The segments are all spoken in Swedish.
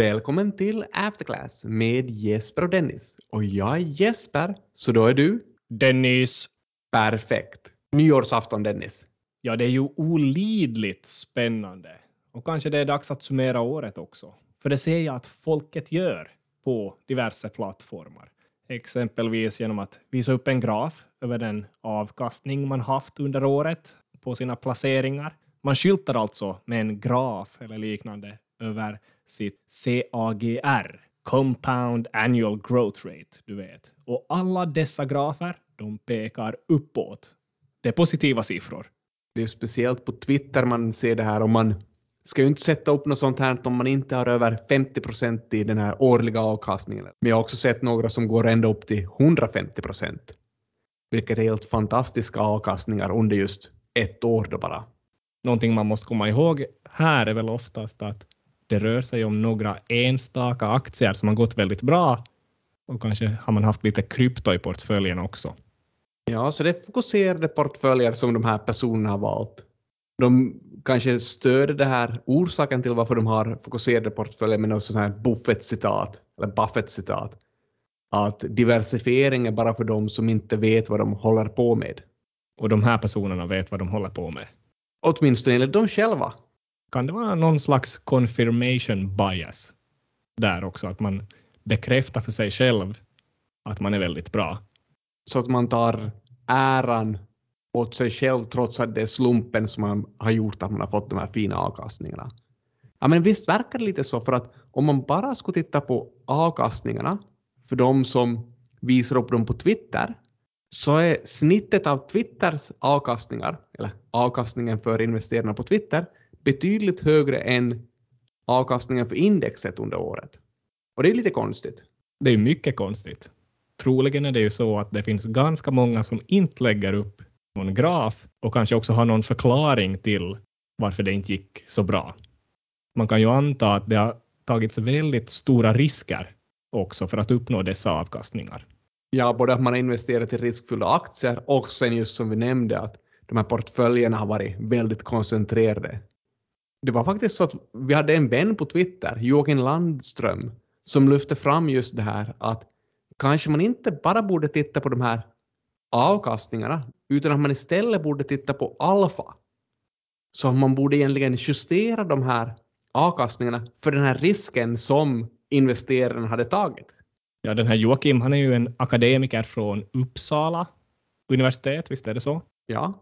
Välkommen till Afterclass med Jesper och Dennis. Och jag är Jesper, så då är du? Dennis. Perfekt. Nyårsafton Dennis. Ja, det är ju olidligt spännande. Och kanske det är dags att summera året också. För det ser jag att folket gör på diverse plattformar. Exempelvis genom att visa upp en graf över den avkastning man haft under året på sina placeringar. Man skyltar alltså med en graf eller liknande över sitt CAGR, Compound Annual Growth Rate, du vet. Och alla dessa grafer, de pekar uppåt. Det är positiva siffror. Det är speciellt på Twitter man ser det här och man ska ju inte sätta upp något sånt här om man inte har över 50 procent i den här årliga avkastningen. Men jag har också sett några som går ända upp till 150 procent. Vilket är helt fantastiska avkastningar under just ett år då bara. Någonting man måste komma ihåg här är väl oftast att det rör sig om några enstaka aktier som har gått väldigt bra och kanske har man haft lite krypto i portföljen också. Ja, så det är fokuserade portföljer som de här personerna har valt. De kanske stöder det här orsaken till varför de har fokuserade portföljer med något sånt här Buffett-citat, eller Buffett-citat. Att diversifiering är bara för de som inte vet vad de håller på med. Och de här personerna vet vad de håller på med. Åtminstone enligt dem själva. Kan det vara någon slags confirmation bias där också, att man bekräftar för sig själv att man är väldigt bra? Så att man tar äran åt sig själv trots att det är slumpen som man har gjort att man har fått de här fina avkastningarna. Ja, men visst verkar det lite så, för att om man bara skulle titta på avkastningarna för de som visar upp dem på Twitter, så är snittet av Twitters avkastningar, eller avkastningen för investerarna på Twitter, betydligt högre än avkastningen för indexet under året. Och det är lite konstigt. Det är mycket konstigt. Troligen är det ju så att det finns ganska många som inte lägger upp någon graf och kanske också har någon förklaring till varför det inte gick så bra. Man kan ju anta att det har tagits väldigt stora risker också för att uppnå dessa avkastningar. Ja, både att man har investerat i riskfyllda aktier och sen just som vi nämnde att de här portföljerna har varit väldigt koncentrerade. Det var faktiskt så att vi hade en vän på Twitter, Joakim Landström, som lyfte fram just det här att kanske man inte bara borde titta på de här avkastningarna, utan att man istället borde titta på alfa. Så man borde egentligen justera de här avkastningarna för den här risken som investeraren hade tagit. Ja, den här Joakim, han är ju en akademiker från Uppsala universitet, visst är det så? Ja.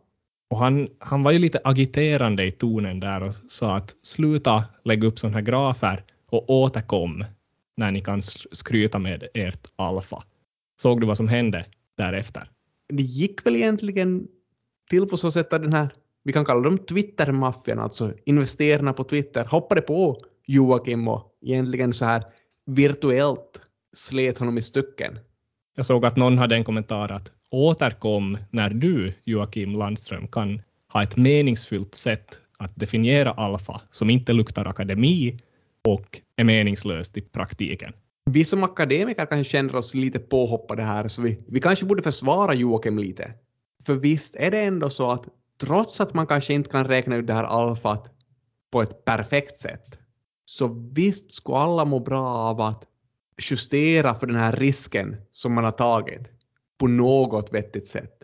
Och han, han var ju lite agiterande i tonen där och sa att sluta lägga upp sådana här grafer och återkom när ni kan skryta med ert alfa. Såg du vad som hände därefter? Det gick väl egentligen till på så sätt att den här, vi kan kalla dem Twitter-maffian, alltså investerarna på Twitter, hoppade på Joakim och egentligen så här virtuellt slet honom i stycken. Jag såg att någon hade en kommentar att återkom när du, Joakim Landström, kan ha ett meningsfullt sätt att definiera alfa som inte luktar akademi och är meningslöst i praktiken. Vi som akademiker kanske känner oss lite påhoppade här, så vi, vi kanske borde försvara Joakim lite. För visst är det ändå så att trots att man kanske inte kan räkna ut det här alfat på ett perfekt sätt, så visst skulle alla må bra av att justera för den här risken som man har tagit på något vettigt sätt.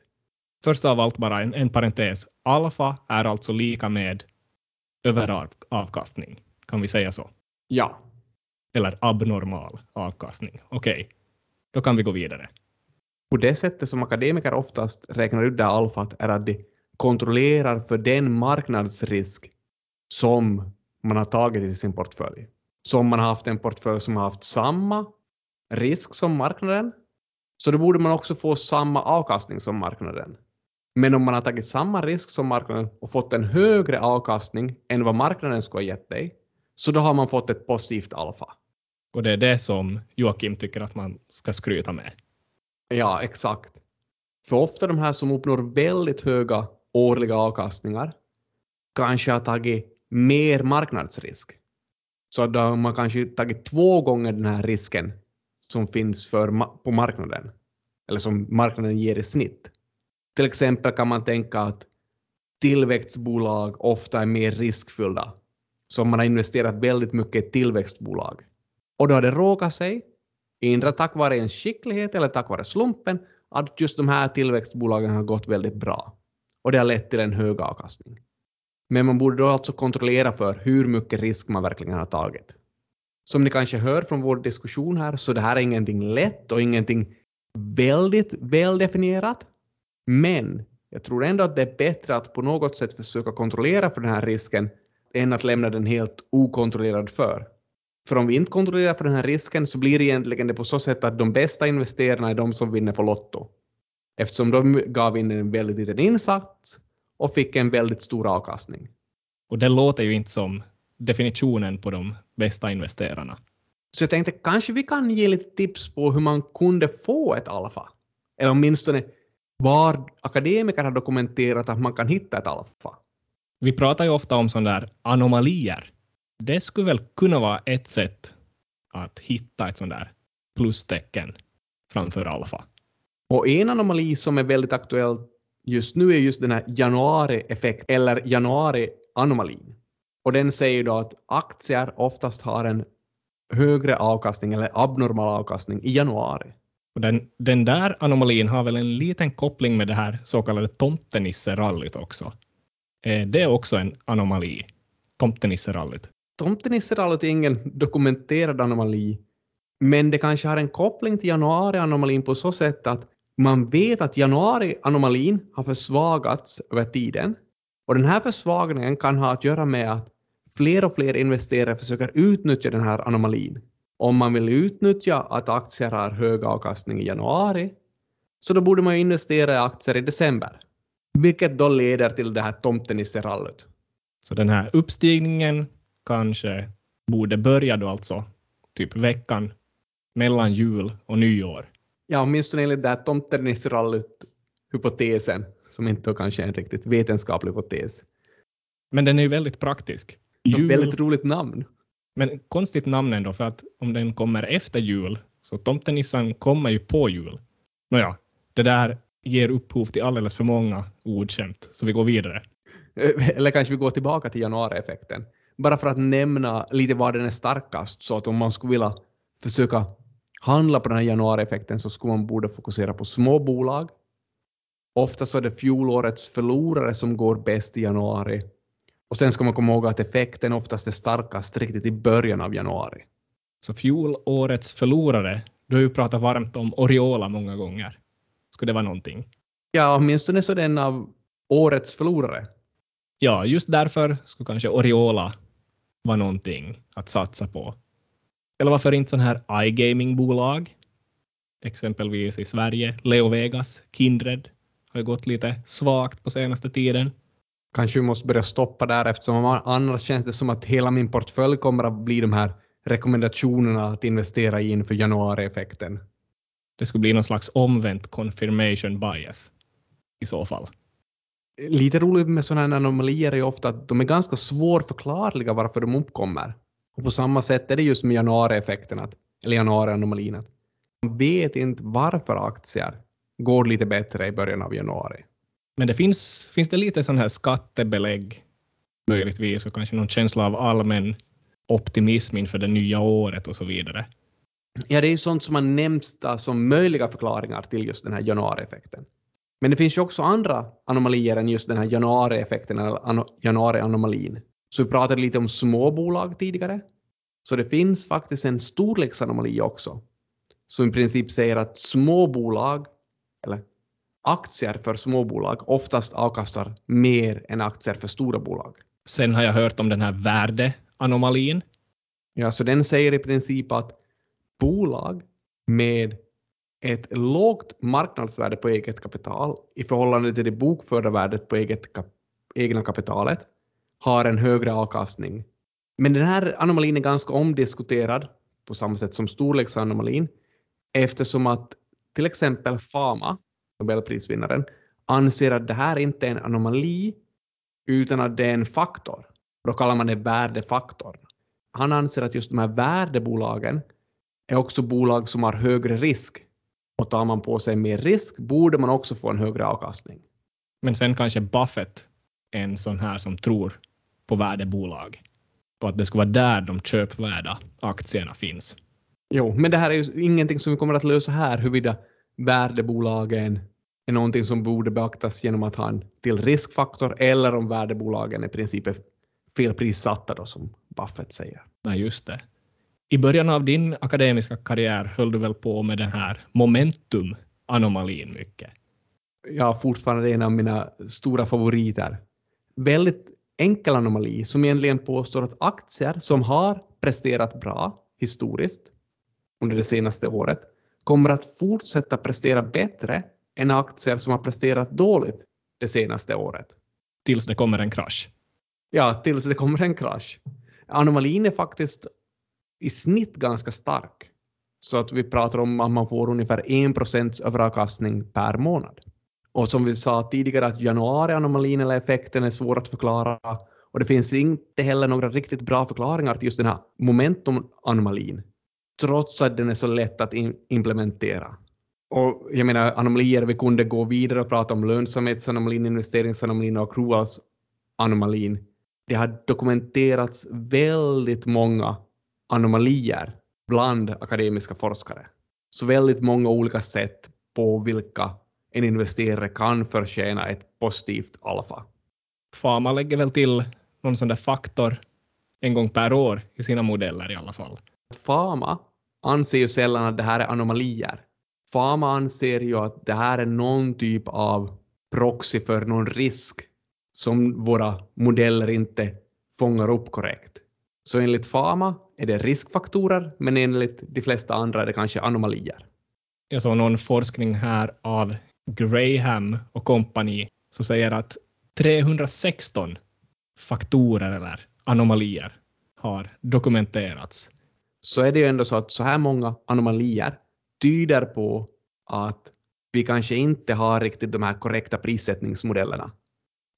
Först av allt bara en, en parentes. Alfa är alltså lika med överavkastning. Kan vi säga så? Ja. Eller abnormal avkastning. Okej, okay. då kan vi gå vidare. På det sättet som akademiker oftast räknar ut det alfat är att de kontrollerar för den marknadsrisk som man har tagit i sin portfölj. Så om man har haft en portfölj som har haft samma risk som marknaden, så då borde man också få samma avkastning som marknaden. Men om man har tagit samma risk som marknaden och fått en högre avkastning än vad marknaden skulle ha gett dig, så då har man fått ett positivt alfa. Och det är det som Joakim tycker att man ska skryta med. Ja, exakt. För ofta de här som uppnår väldigt höga årliga avkastningar kanske har tagit mer marknadsrisk. Så då har man kanske tagit två gånger den här risken som finns för, på marknaden, eller som marknaden ger i snitt. Till exempel kan man tänka att tillväxtbolag ofta är mer riskfyllda. Så man har investerat väldigt mycket i tillväxtbolag Och då har det råkat sig, endera tack vare en skicklighet eller tack vare slumpen, att just de här tillväxtbolagen har gått väldigt bra. Och det har lett till en hög avkastning. Men man borde då alltså kontrollera för hur mycket risk man verkligen har tagit. Som ni kanske hör från vår diskussion här så det här är ingenting lätt och ingenting väldigt väldefinierat. Men jag tror ändå att det är bättre att på något sätt försöka kontrollera för den här risken än att lämna den helt okontrollerad för. För om vi inte kontrollerar för den här risken så blir det egentligen det på så sätt att de bästa investerarna är de som vinner på Lotto. Eftersom de gav in en väldigt liten insats och fick en väldigt stor avkastning. Och det låter ju inte som definitionen på de bästa investerarna. Så jag tänkte kanske vi kan ge lite tips på hur man kunde få ett alfa. Eller åtminstone var akademiker har dokumenterat att man kan hitta ett alfa. Vi pratar ju ofta om sådana där anomalier. Det skulle väl kunna vara ett sätt att hitta ett sådant där plustecken framför alfa. Och en anomali som är väldigt aktuell just nu är just den här januari-effekt eller januari-anomalin. Och den säger då att aktier oftast har en högre avkastning eller abnormal avkastning i januari. Och den, den där anomalin har väl en liten koppling med det här så kallade tomtenisserallyt också. Eh, det är också en anomali, tomtenisserallyt. Tomtenisserallyt är ingen dokumenterad anomali, men det kanske har en koppling till januari-anomalin på så sätt att man vet att januari-anomalin har försvagats över tiden. Och den här försvagningen kan ha att göra med att fler och fler investerare försöker utnyttja den här anomalin. Om man vill utnyttja att aktier har hög avkastning i januari, så då borde man investera i aktier i december. Vilket då leder till det här tomtenisserallyt. Så den här uppstigningen kanske borde börja då alltså typ veckan mellan jul och nyår. Ja, åtminstone enligt det här tomtenisserallyt-hypotesen, som inte kanske är en riktigt vetenskaplig hypotes. Men den är ju väldigt praktisk. Jul... Väldigt roligt namn. Men konstigt namn ändå, för att om den kommer efter jul, så tomtenissan kommer ju på jul. Nåja, det där ger upphov till alldeles för många ordskämt, så vi går vidare. Eller kanske vi går tillbaka till januarieffekten. Bara för att nämna lite var den är starkast, så att om man skulle vilja försöka handla på den här januarieffekten så skulle man borde fokusera på små bolag. Ofta så är det fjolårets förlorare som går bäst i januari och sen ska man komma ihåg att effekten oftast är starkast riktigt i början av januari. Så fjolårets förlorare, du har ju pratat varmt om Oriola många gånger. Skulle det vara någonting? Ja, åtminstone så den av årets förlorare. Ja, just därför skulle kanske Oriola vara någonting att satsa på. Eller varför inte sån här iGaming-bolag? Exempelvis i Sverige, Leo Vegas, Kindred har ju gått lite svagt på senaste tiden kanske vi måste börja stoppa där eftersom annars känns det som att hela min portfölj kommer att bli de här rekommendationerna att investera i inför januarieffekten. Det skulle bli någon slags omvänt confirmation bias i så fall. Lite roligt med sådana här anomalier är ju ofta att de är ganska svårförklarliga varför de uppkommer. Och på samma sätt är det just med januarieffekten, eller januarianomalin. Man vet inte varför aktier går lite bättre i början av januari. Men det finns, finns det lite sån här skattebelägg möjligtvis och kanske någon känsla av allmän optimism inför det nya året och så vidare? Ja, det är ju sånt som har nämnts som möjliga förklaringar till just den här januarieffekten. Men det finns ju också andra anomalier än just den här januarieffekten eller januarianomalin. Så vi pratade lite om småbolag tidigare. Så det finns faktiskt en storleksanomali också. Som i princip säger att småbolag, eller aktier för småbolag oftast avkastar mer än aktier för stora bolag. Sen har jag hört om den här värdeanomalin. Ja, så den säger i princip att bolag med ett lågt marknadsvärde på eget kapital i förhållande till det bokförda värdet på eget kap egna kapitalet har en högre avkastning. Men den här anomalin är ganska omdiskuterad på samma sätt som storleksanomalin eftersom att till exempel Fama Nobelprisvinnaren, anser att det här inte är en anomali utan att det är en faktor. Då kallar man det värdefaktorn. Han anser att just de här värdebolagen är också bolag som har högre risk. Och tar man på sig mer risk borde man också få en högre avkastning. Men sen kanske Buffett är en sån här som tror på värdebolag och att det skulle vara där de köpvärda aktierna finns. Jo, men det här är ju ingenting som vi kommer att lösa här huruvida värdebolagen är någonting som borde beaktas genom att ha en till riskfaktor eller om värdebolagen i princip är felprissatta då som Buffett säger. Nej, just det. I början av din akademiska karriär höll du väl på med den här momentum-anomalin mycket? Ja, fortfarande en av mina stora favoriter. Väldigt enkel anomali som egentligen påstår att aktier som har presterat bra historiskt under det senaste året kommer att fortsätta prestera bättre än aktier som har presterat dåligt det senaste året. Tills det kommer en krasch? Ja, tills det kommer en krasch. Anomalin är faktiskt i snitt ganska stark. Så att vi pratar om att man får ungefär 1 procents överavkastning per månad. Och som vi sa tidigare att januari-anomalin eller effekten är svår att förklara och det finns inte heller några riktigt bra förklaringar till just den här momentum-anomalin trots att den är så lätt att implementera. Och jag menar anomalier, vi kunde gå vidare och prata om lönsamhetsanomalin, investeringsanomalin och Kruas anomalin. Det har dokumenterats väldigt många anomalier bland akademiska forskare. Så väldigt många olika sätt på vilka en investerare kan förtjäna ett positivt alfa. Fama lägger väl till någon sån där faktor en gång per år i sina modeller i alla fall. Fama anser ju sällan att det här är anomalier. Fama anser ju att det här är någon typ av proxy för någon risk som våra modeller inte fångar upp korrekt. Så enligt Fama är det riskfaktorer, men enligt de flesta andra är det kanske anomalier. Jag såg någon forskning här av Graham och kompani som säger att 316 faktorer eller anomalier har dokumenterats. Så är det ju ändå så att så här många anomalier tyder på att vi kanske inte har riktigt de här korrekta prissättningsmodellerna.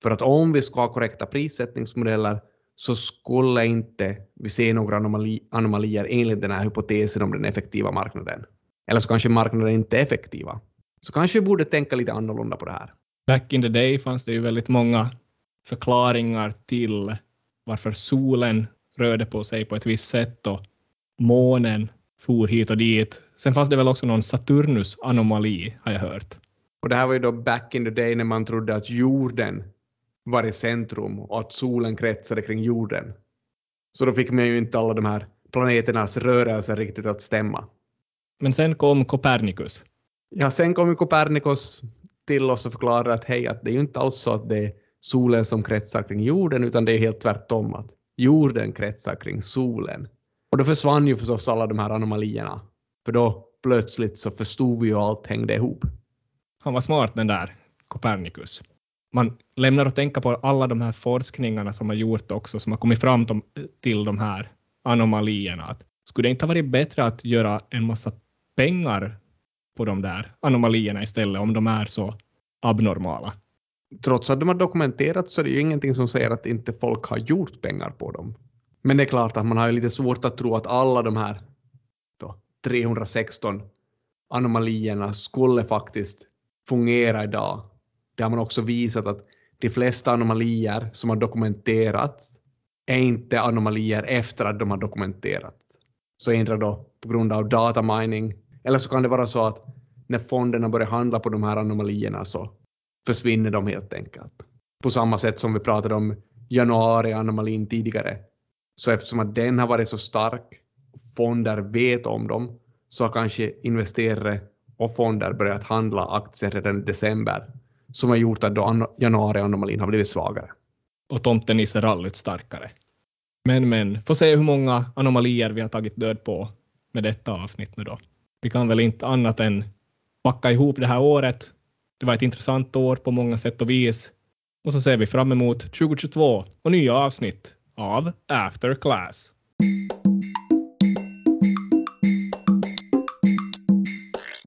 För att om vi ska ha korrekta prissättningsmodeller så skulle inte vi se några anomali anomalier enligt den här hypotesen om den effektiva marknaden. Eller så kanske marknaden inte är effektiva. Så kanske vi borde tänka lite annorlunda på det här. Back in the day fanns det ju väldigt många förklaringar till varför solen rörde på sig på ett visst sätt och månen for hit och dit. Sen fanns det väl också någon Saturnus-anomali, har jag hört. Och det här var ju då back in the day när man trodde att jorden var i centrum och att solen kretsade kring jorden. Så då fick man ju inte alla de här planeternas rörelser riktigt att stämma. Men sen kom Copernicus. Ja, sen kom Copernicus till oss och förklarade att hej, att det är ju inte alls så att det är solen som kretsar kring jorden, utan det är helt tvärtom att jorden kretsar kring solen. Och då försvann ju förstås alla de här anomalierna, för då plötsligt så förstod vi ju allt hängde ihop. Han var smart den där Copernicus man lämnar att tänka på alla de här forskningarna som har gjort också, som har kommit fram till de här anomalierna. Att skulle det inte ha varit bättre att göra en massa pengar på de där anomalierna istället, om de är så abnormala? Trots att de har dokumenterats så är det ju ingenting som säger att inte folk har gjort pengar på dem. Men det är klart att man har ju lite svårt att tro att alla de här då, 316 anomalierna skulle faktiskt fungera idag det har man också visat att de flesta anomalier som har dokumenterats är inte anomalier efter att de har dokumenterats. Så ändrar då på grund av datamining, eller så kan det vara så att när fonderna börjar handla på de här anomalierna så försvinner de helt enkelt. På samma sätt som vi pratade om januari-anomalin tidigare. Så eftersom att den har varit så stark, fonder vet om dem, så har kanske investerare och fonder börjat handla aktier redan i december som har gjort att då januari-anomalin har blivit svagare. Och tomten är rallyt starkare. Men, men, får se hur många anomalier vi har tagit död på med detta avsnitt nu då. Vi kan väl inte annat än packa ihop det här året. Det var ett intressant år på många sätt och vis. Och så ser vi fram emot 2022 och nya avsnitt av After Class.